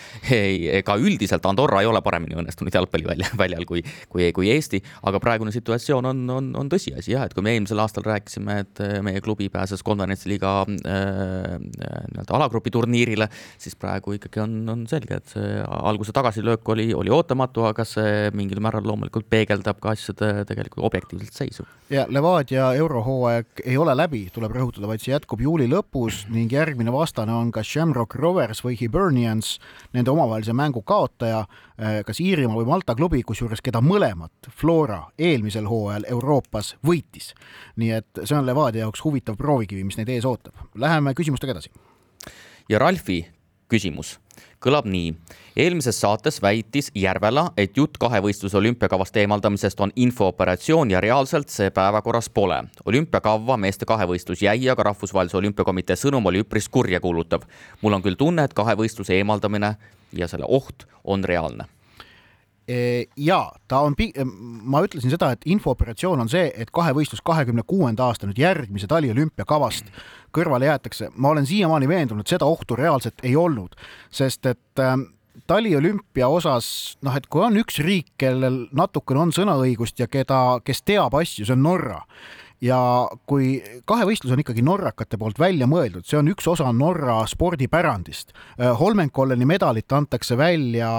S1: ka üldiselt Andorra ei ole paremini õnnestunud jalgpallivälja, väljal kui, kui, kui Eesti, aga praegune situatsioon on, on, on tõsiasi jah, et kui me eelmisel aastal rääkisime, et äh, meie klubi pääses konverentsiliiga äh, nii-öelda alagrupi turniirile, siis praegu ikkagi on, on selge, et see alguse tagasilöök oli, oli ootamatu, aga see mingil määral loomulikult peegeldab ka asjade tegelikult objektiivset seisu.
S2: ja Levadia eurohooaeg ei ole läbi, tuleb rõhutada, vaid see jätkub juuli lõpus ning järgmine vastane on kas Shamrock Rovers või Hibernians, nende omavahelise mängu kaotaja, eh, kas Iirimaa või Malta klubi, kusjuures keda mõlemat Flora eelmisel hooajal Euroopas võitis. nii et see on Levadia jaoks huvitav proovikivi, mis neid ees ootab. Läheme küsimustega edasi.
S1: ja Ralfi küsimus kõlab nii. eelmises saates väitis Järvela, et jutt kahevõistluse olümpiakavast eemaldamisest on infooperatsioon ja reaalselt see päevakorras pole. olümpiakavva meeste kahevõistlus jäi, aga Rahvusvahelise Olümpiakomitee sõnum oli üpris kurjakuulutav. mul on küll tunne, et kahevõistluse eemaldamine ja selle oht on reaalne
S2: ja ta on, ma ütlesin seda, et infooperatsioon on see, et kahevõistlus kahekümne kuuenda aasta nüüd järgmise taliolümpiakavast kõrvale jäetakse. ma olen siiamaani veendunud, seda ohtu reaalselt ei olnud, sest et äh, taliolümpia osas noh, et kui on üks riik, kellel natukene on sõnaõigust ja keda, kes teab asju, see on Norra ja kui kahevõistlus on ikkagi norrakate poolt välja mõeldud, see on üks osa Norra spordipärandist. Äh, Holmenkolleni medalit antakse välja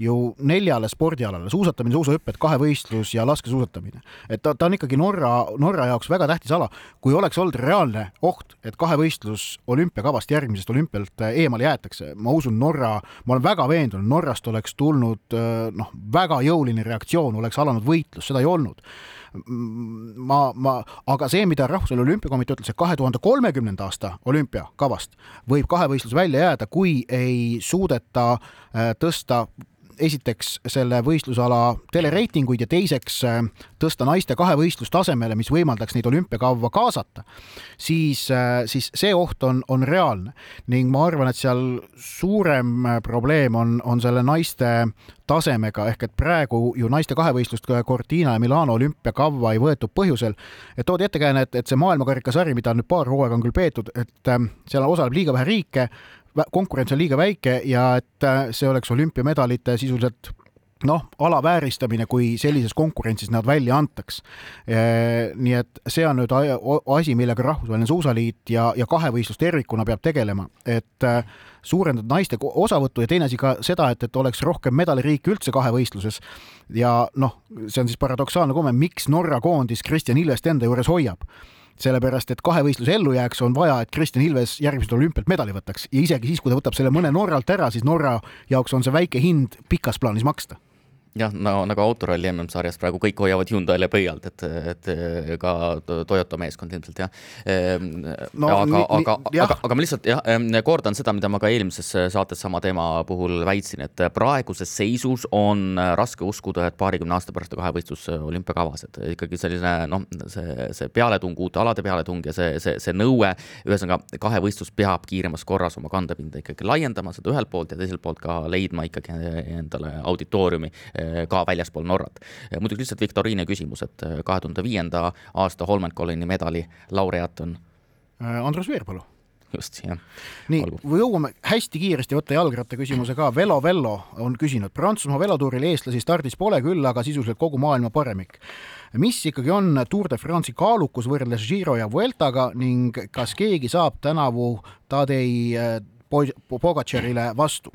S2: ju neljale spordialale, suusatamine, suusahüpped, kahevõistlus ja laskesuusatamine. et ta, ta on ikkagi Norra, Norra jaoks väga tähtis ala. kui oleks olnud reaalne oht, et kahevõistlus olümpiakavast järgmisest olümpialt äh, eemale jäetakse, ma usun, Norra, ma olen väga veendunud, Norrast oleks tulnud äh, noh, väga jõuline reaktsioon, oleks alanud võitlus, seda ei olnud ma, ma, aga see, mida Rahvusvaheline Olümpiakomitee ütles, et kahe tuhande kolmekümnenda aasta olümpiakavast võib kahevõistlus välja jääda, kui ei suudeta äh, tõsta esiteks selle võistlusala telereitinguid ja teiseks äh, tõsta naiste kahevõistlust tasemele, mis võimaldaks neid olümpiakavva kaasata, siis, äh, siis see oht on, on reaalne. Ning ma arvan, et seal suurem äh, probleem on, on selle naiste tasemega, ehk et praegu ju naiste kahevõistlust Cortina ja Milano olümpiakavva ei võetud põhjusel, et toodi ettekääne, et, et see maailmakarikasari, mida nüüd paar hooaega on küll peetud, et seal osaleb liiga vähe riike, konkurents on liiga väike ja et äh, see oleks olümpiamedalite sisuliselt noh, alavääristamine, kui sellises konkurentsis nad välja antaks. nii et see on nüüd asi, millega Rahvusvaheline Suusaliit ja, ja kahevõistlus tervikuna peab tegelema, et äh, suurendada naiste osavõttu ja teine asi ka seda, et, et oleks rohkem medaliriike üldse kahevõistluses. ja noh, see on siis paradoksaalne komme, miks Norra koondis Kristjan Ilvest enda juures hoiab sellepärast et kahevõistluse ellu jääks, on vaja, et Kristjan Ilves järgmisel olümpialt medali võtaks. Ja isegi siis, kui ta võtab selle mõne Norralt ära, siis Norra jaoks on see väike hind pikas plaanis maksta
S1: jah, no nagu autoralli MM-sarjas praegu kõik hoiavad Hyundai'le pöialt, et, et ka Toyota meeskond ilmselt jah ehm, no,. aga, aga, aga, aga ma lihtsalt jah, ehm, kordan seda, mida ma ka eelmises saates sama teema puhul väitsin, et praeguses seisus on raske uskuda, et paarikümne aasta pärast on kahevõistlus olümpiakavas, et ikkagi selline noh, see, see pealetung, uute alade pealetung ja see, see, see nõue, ühesõnaga kahevõistlus peab kiiremas korras oma kandepinda ikkagi laiendama, seda ühelt poolt ja teiselt poolt ka leidma ikkagi endale auditooriumi ka väljaspool Norrat. muidugi lihtsalt viktoriini küsimus, et äh, kahe tuhande viienda aasta Holmenkollini medali laureaat on?
S2: Äh, Andrus Veerpalu
S1: just, jah.
S2: nii, jõuame hästi kiiresti võtta jalgratta küsimuse ka. Velo Vello on küsinud, Prantsusmaa velotuuril eestlasi stardis pole küll, aga sisuliselt kogu maailma paremik. mis ikkagi on Tour de France'i kaalukus võrreldes Giro ja Vueltaga ning kas keegi saab tänavu Tadei äh, Pogacarile vastu?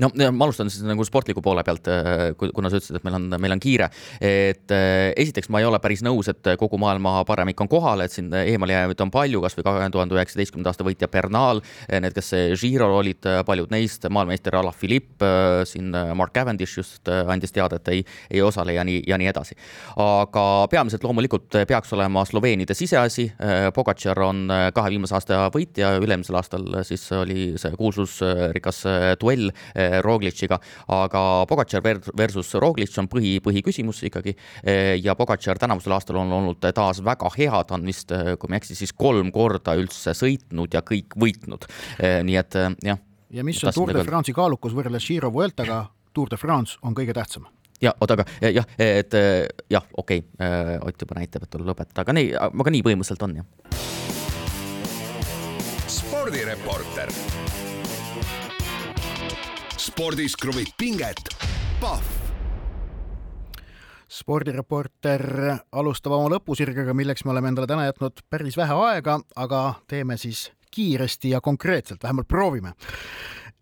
S1: No ma alustan siis nagu sportliku poole pealt, äh, kuna sa ütlesid, et meil on, meil on kiire. et äh, esiteks ma ei ole päris nõus, et kogu maailma paremik on kohal, et siin eemaljääjaid on palju, kasvõi kahe tuhande üheksateistkümnenda aasta võitja Bernal, need, kes Giro'l olid, paljud neist, maailmameister Alaphilippe, äh, siin Mark Cavendish just andis teada, et ei, ei osale ja nii, ja nii edasi. aga peamiselt loomulikult peaks olema Sloveenide siseasi, Pogacar on kahe viimase aasta võitja, üle-eelmisel aastal siis oli see kuulsusrikas duell Roglic'iga, aga Pogacar versus Roglic on põhi, põhiküsimus ikkagi. Eh, ja Pogacar tänavusel aastal on olnud taas väga hea, ta on vist, eh, kui ma ei eksi, siis kolm korda üldse sõitnud ja kõik võitnud. nii et jah.
S2: ja mis on Tour de France'i kaalukus võrreldes Giro Vueltaga, Tour de France on kõige tähtsam
S1: ja oota, aga jah, et jah, okei okay,, Ott juba näitab, et tuleb lõpetada, aga nii, aga nii põhimõtteliselt on jah.
S3: spordireporter spordis kruvib pinget, Pahv
S2: spordireporter alustab oma lõpusirgega, milleks me oleme endale täna jätnud päris vähe aega, aga teeme siis kiiresti ja konkreetselt, vähemalt proovime.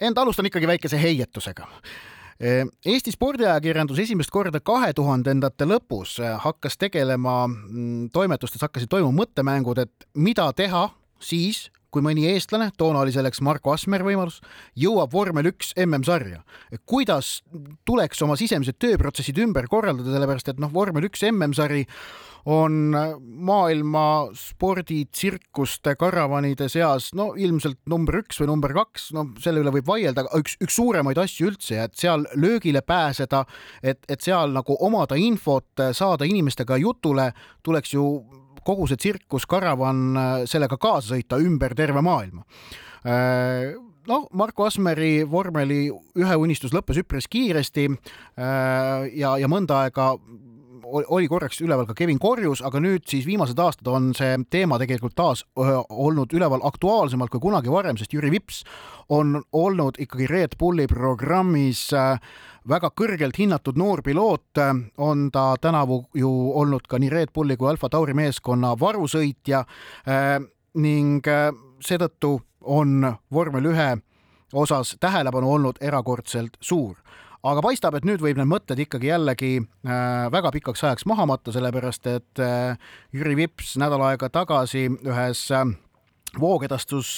S2: ent alustan ikkagi väikese heietusega. Eesti spordiajakirjandus esimest korda kahe tuhandendate lõpus hakkas tegelema, mm, toimetustes hakkasid toimuma mõttemängud, et mida teha siis, kui mõni eestlane, toona oli selleks Marko Asmer võimalus, jõuab vormel üks MM-sarja. kuidas tuleks oma sisemised tööprotsessid ümber korraldada, sellepärast et noh, vormel üks MM-sari on maailma sporditsirkuste karavanide seas no ilmselt number üks või number kaks, no selle üle võib vaielda, aga üks, üks suuremaid asju üldse ja et seal löögile pääseda, et, et seal nagu omada infot, saada inimestega jutule, tuleks ju kogu see tsirkus, karavan, äh, sellega kaasa sõita ümber terve maailma. Noh, Marko Asmeri vormeli ühe unistus lõppes üpris kiiresti äh, ja, ja mõnda aega oli korraks üleval ka Kevin Korjus, aga nüüd siis viimased aastad on see teema tegelikult taas olnud üleval aktuaalsemalt kui kunagi varem, sest Jüri Vips on olnud ikkagi Red Bulli programmis äh, väga kõrgelt hinnatud noor piloot, on ta tänavu ju olnud ka nii Red Bulli kui Alfa Tauri meeskonna varusõitja äh, ning äh, seetõttu on vormel ühe osas tähelepanu olnud erakordselt suur aga paistab, et nüüd võib need mõtted ikkagi jällegi äh, väga pikaks ajaks maha matta, sellepärast et äh, Jüri Vips nädal aega tagasi ühes äh, voogedastus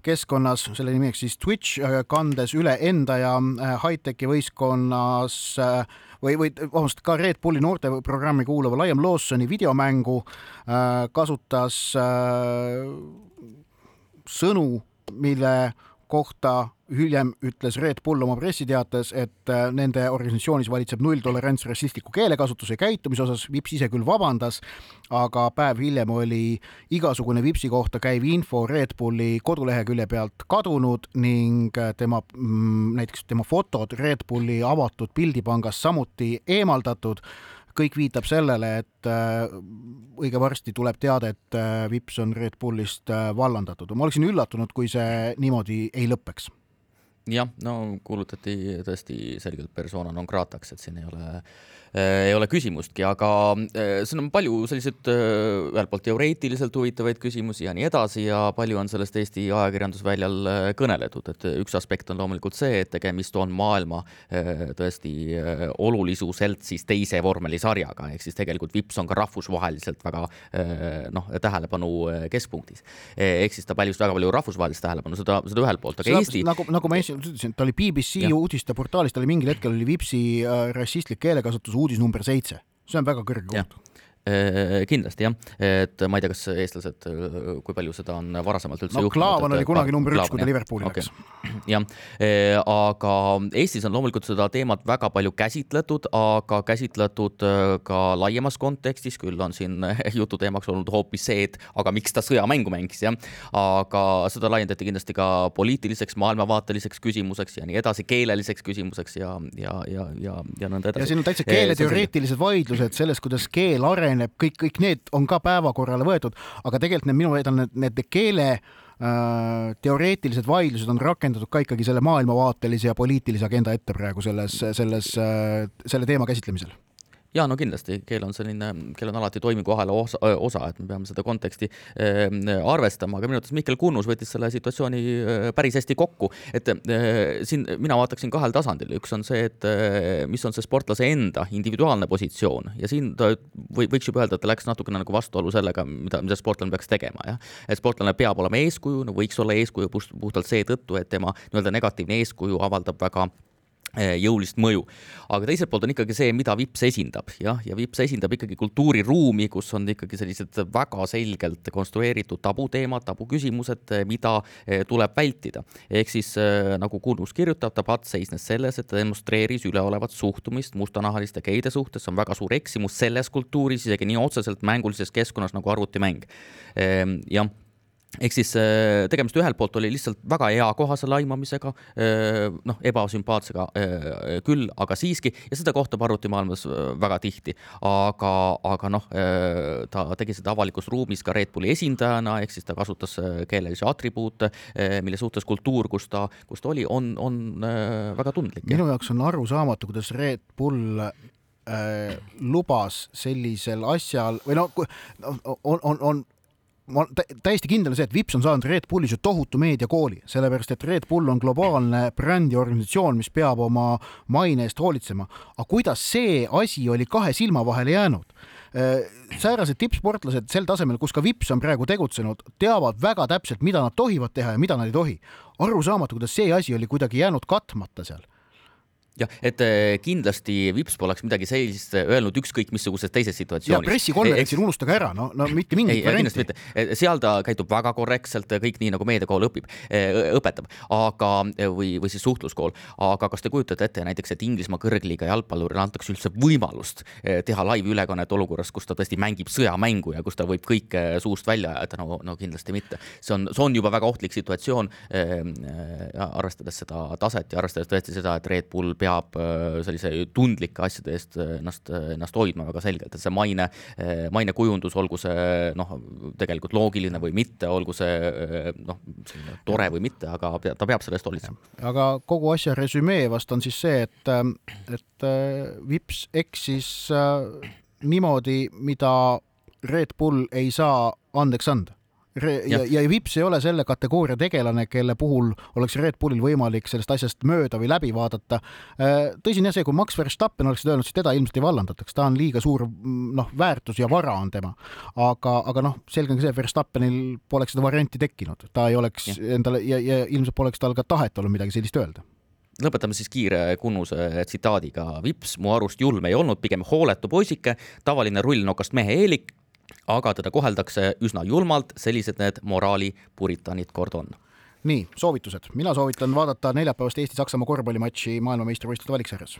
S2: keskkonnas, selle nimeks siis Twitch, kandes üle enda ja Hightechi võistkonnas või, või vabandust, ka Red Bulli noorteprogrammi kuuluva Liam Lawsoni videomängu kasutas sõnu, mille kohta hiljem ütles Red Bull oma pressiteates, et äh, nende organisatsioonis valitseb nulltolerants rassistliku keelekasutuse ja käitumise osas, Vips ise küll vabandas, aga päev hiljem oli igasugune Vipsi kohta käiv info Red Bulli kodulehekülje pealt kadunud ning äh, tema, mm, näiteks tema fotod Red Bulli avatud pildipangast samuti eemaldatud kõik viitab sellele, et äh, õige varsti tuleb teade, et Vips on Red Bullist vallandatud. ma oleksin üllatunud, kui see niimoodi ei lõpeks
S1: jah, no kuulutati tõesti selgelt persona non grata'ks, et siin ei ole äh, Äh, ei ole küsimustki, aga äh, siin on palju selliseid äh, ühelt poolt teoreetiliselt huvitavaid küsimusi ja nii edasi ja palju on sellest Eesti ajakirjandusväljal kõneletud, et üks aspekt on loomulikult see, et tegemist on maailma tõesti olulisuselt siis teise vormelisarjaga, ehk siis tegelikult Vips on ka rahvusvaheliselt väga noh, tähelepanu keskpunktis. ehk siis ta pälvis väga palju rahvusvahelist tähelepanu, seda, seda ühelt poolt, aga
S2: seda,
S1: Eesti
S2: nagu, nagu ma ütlesin, ta oli BBC uudisteportaalis, ta oli mingil hetkel oli Vipsi rassistlik keelekasutus uudis number seitse, see on väga kõrge koht
S1: kindlasti jah, et ma ei tea, kas eestlased, kui palju seda on varasemalt üldse
S2: no, juhtunud. Klaavan oli kunagi number üks, kui ta Liverpooli okay.
S1: läks. jah, äh, aga Eestis on loomulikult seda teemat väga palju käsitletud, aga käsitletud äh, ka laiemas kontekstis, küll on siin jututeemaks olnud hoopis see, et aga miks ta sõjamängu mängis, jah. aga seda laiendati kindlasti ka poliitiliseks, maailmavaateliseks küsimuseks ja nii edasi, keeleliseks küsimuseks ja, ja, ja, ja, ja nõnda edasi.
S2: ja siin on täitsa keeleteoreetilised vaidlused sellest, kuidas keel areneb areneb, kõik, kõik need on ka päevakorrale võetud, aga tegelikult need minu väidan, need, need keele äh, teoreetilised vaidlused on rakendatud ka ikkagi selle maailmavaatelise ja poliitilise agenda ette praegu selles, selles, äh, selle teema käsitlemisel
S1: jaa, no kindlasti, keel on selline, keel on alati toiminguahela osa, osa, et me peame seda konteksti äh, arvestama, aga minu arvates Mihkel Kunnus võttis selle situatsiooni äh, päris hästi kokku, et äh, siin mina vaataksin kahel tasandil, üks on see, et äh, mis on see sportlase enda individuaalne positsioon. Ja siin ta või võiks juba öelda, et ta läks natukene nagu vastuollu sellega, mida, mida sportlane peaks tegema, jah. et sportlane peab olema eeskuju, no võiks olla eeskuju puhtalt seetõttu, et tema nii-öelda negatiivne eeskuju avaldab väga jõulist mõju. aga teiselt poolt on ikkagi see, mida Vips esindab, jah, ja Vips esindab ikkagi kultuuriruumi, kus on ikkagi sellised väga selgelt konstrueeritud tabuteemad, tabuküsimused, eh, mida eh, tuleb vältida. ehk siis nagu Kuulus kirjutab, ta patt seisnes selles, et ta demonstreeris üleolevat suhtumist mustanahaliste geide suhtes, see on väga suur eksimus selles kultuuris, isegi nii otseselt mängulises keskkonnas nagu arvutimäng. Ehm, jah ehk siis äh, tegemist ühelt poolt oli lihtsalt väga eakohase laimamisega, äh, noh, ebasümpaatsega äh, küll, aga siiski, ja seda kohtab arvutimaailmas väga tihti. aga, aga noh, ta tegi seda avalikus ruumis ka Red Bulli esindajana, ehk siis ta kasutas keelelisi atribuute, mille suhtes kultuur, kus ta, kus ta oli, on, on väga tundlik.
S2: minu jaoks on arusaamatu, kuidas Red Bull äh, lubas sellisel asjal või no on, on, on ma täiesti kindel see, et Vips on saanud Red Bullis ju tohutu meediakooli, sellepärast et Red Bull on globaalne brändiorganisatsioon, mis peab oma maine eest hoolitsema. aga kuidas see asi oli kahe silma vahele jäänud? Äh, säärased tippsportlased sel tasemel, kus ka Vips on praegu tegutsenud, teavad väga täpselt, mida nad tohivad teha ja mida nad ei tohi. arusaamatu, kuidas see asi oli kuidagi jäänud katmata seal
S1: jah, et äh, kindlasti Vips poleks midagi sellist äh, öelnud ükskõik missuguses teises situatsioonis.
S2: pressikonverentsil unustage ära, no, no mitte mingit
S1: varianti. seal ta käitub väga korrektselt, kõik nii nagu meediakool õpib, äh, õpetab, aga või, või siis suhtluskool, aga kas te kujutate ette näiteks, et Inglismaa kõrgliiga jalgpallurile antakse üldse võimalust teha laivülekannet olukorras, kus ta tõesti mängib sõjamängu ja kus ta võib kõike suust välja ajada, no, no kindlasti mitte. see on, see on juba väga ohtlik situatsioon äh,, arvestades seda taset ja arvestades tõesti seda, et Red Bull peab peab äh, sellise tundlike asjade eest äh, ennast, äh, ennast hoidma väga selgelt, et see maine, mainekujundus, olgu see noh, tegelikult loogiline või mitte, olgu see noh, tore või mitte, aga ta peab selle eest hoolitsema.
S2: aga kogu asja resümee vast on siis see, et, et Vips eksis niimoodi, mida Red Bull ei saa andeks anda ja, ja, Vips ei ole selle kategooria tegelane, kelle puhul oleks Red Bullil võimalik sellest asjast mööda või läbi vaadata. Äh, tõsine see, kui Max Verstappen oleks öelnud, siis teda ilmselt ei vallandataks, ta on liiga suur mm, noh, väärtus ja vara on tema. aga, aga noh, selge on ka see, Verstappenil poleks seda varianti tekkinud, ta ei oleks ja. endale ja, ja ilmselt poleks tal ka tahet olnud midagi sellist öelda
S1: lõpetame siis kiire Kunnuse tsitaadiga. Vips mu arust julm ei olnud, pigem hooletu poisike, tavaline rullnokast mehe eelik, aga teda koheldakse üsna julmalt, sellised need moraali puritanid kord on
S2: nii, soovitused, mina soovitan vaadata neljapäevast Eesti-Saksamaa korvpallimatši maailmameistrivõistluste valiksarjas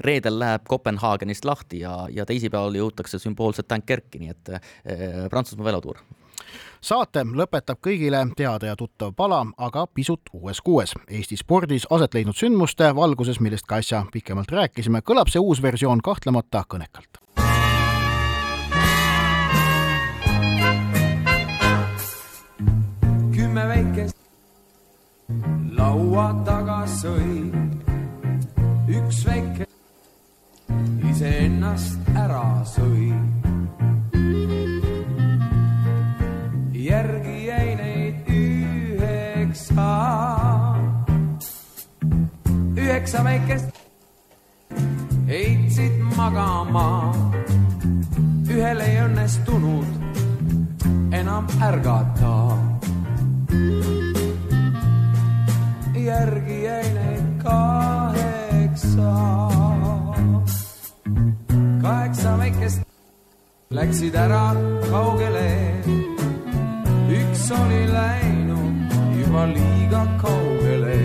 S1: reedel läheb Kopenhaagenist lahti ja, ja teisipäeval jõutakse sümboolselt Dunkerki, nii et eh, Prantsusmaa velotuur.
S2: saate lõpetab kõigile teada ja tuttav pala, aga pisut uues kuues. Eesti spordis aset leidnud sündmuste valguses, millest ka äsja pikemalt rääkisime, kõlab see uus versioon kahtlemata kõnekalt.
S4: Laua taga sõi üks väike iseennast ära sõi. järgi jäi neid üheksa, üheksa väikest heitsid magama. ühel ei õnnestunud enam ärgata. Järgi jäi neid kaheksa. kaheksa väikest läksid ära kaugele. üks oli läinud juba liiga kaugele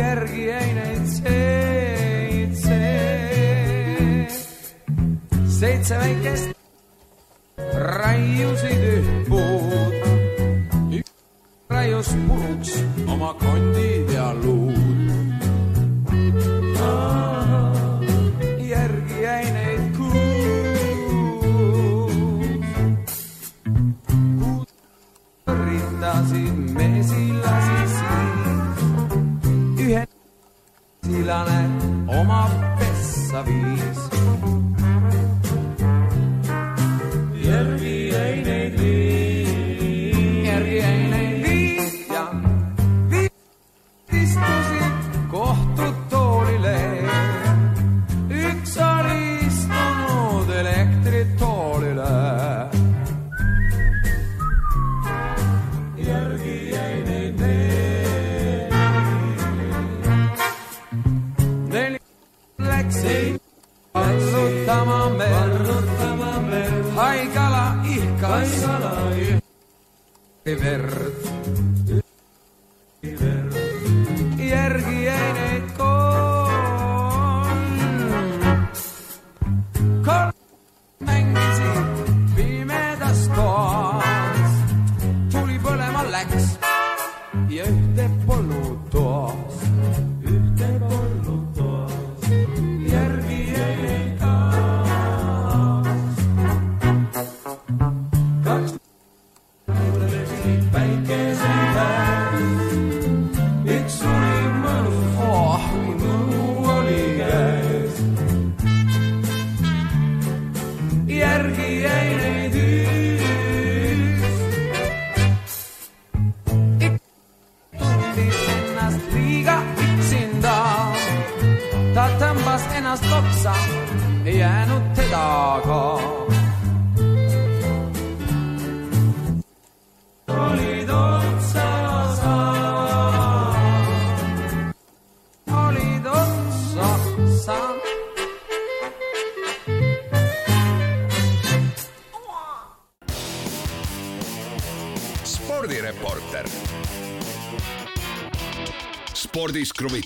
S4: järgi jäi neid seitse. seitse väikest raiusid ühtpuud. üks raius puruks oma kondid ja luud. järgi jäi neid kuus. kuus rindasid mesilasi siin ühe silane oma pessa viis. Tamamel, Haikala ihkas, Haikala.
S3: Spordireporter. spordis kruvib pinget, Pahv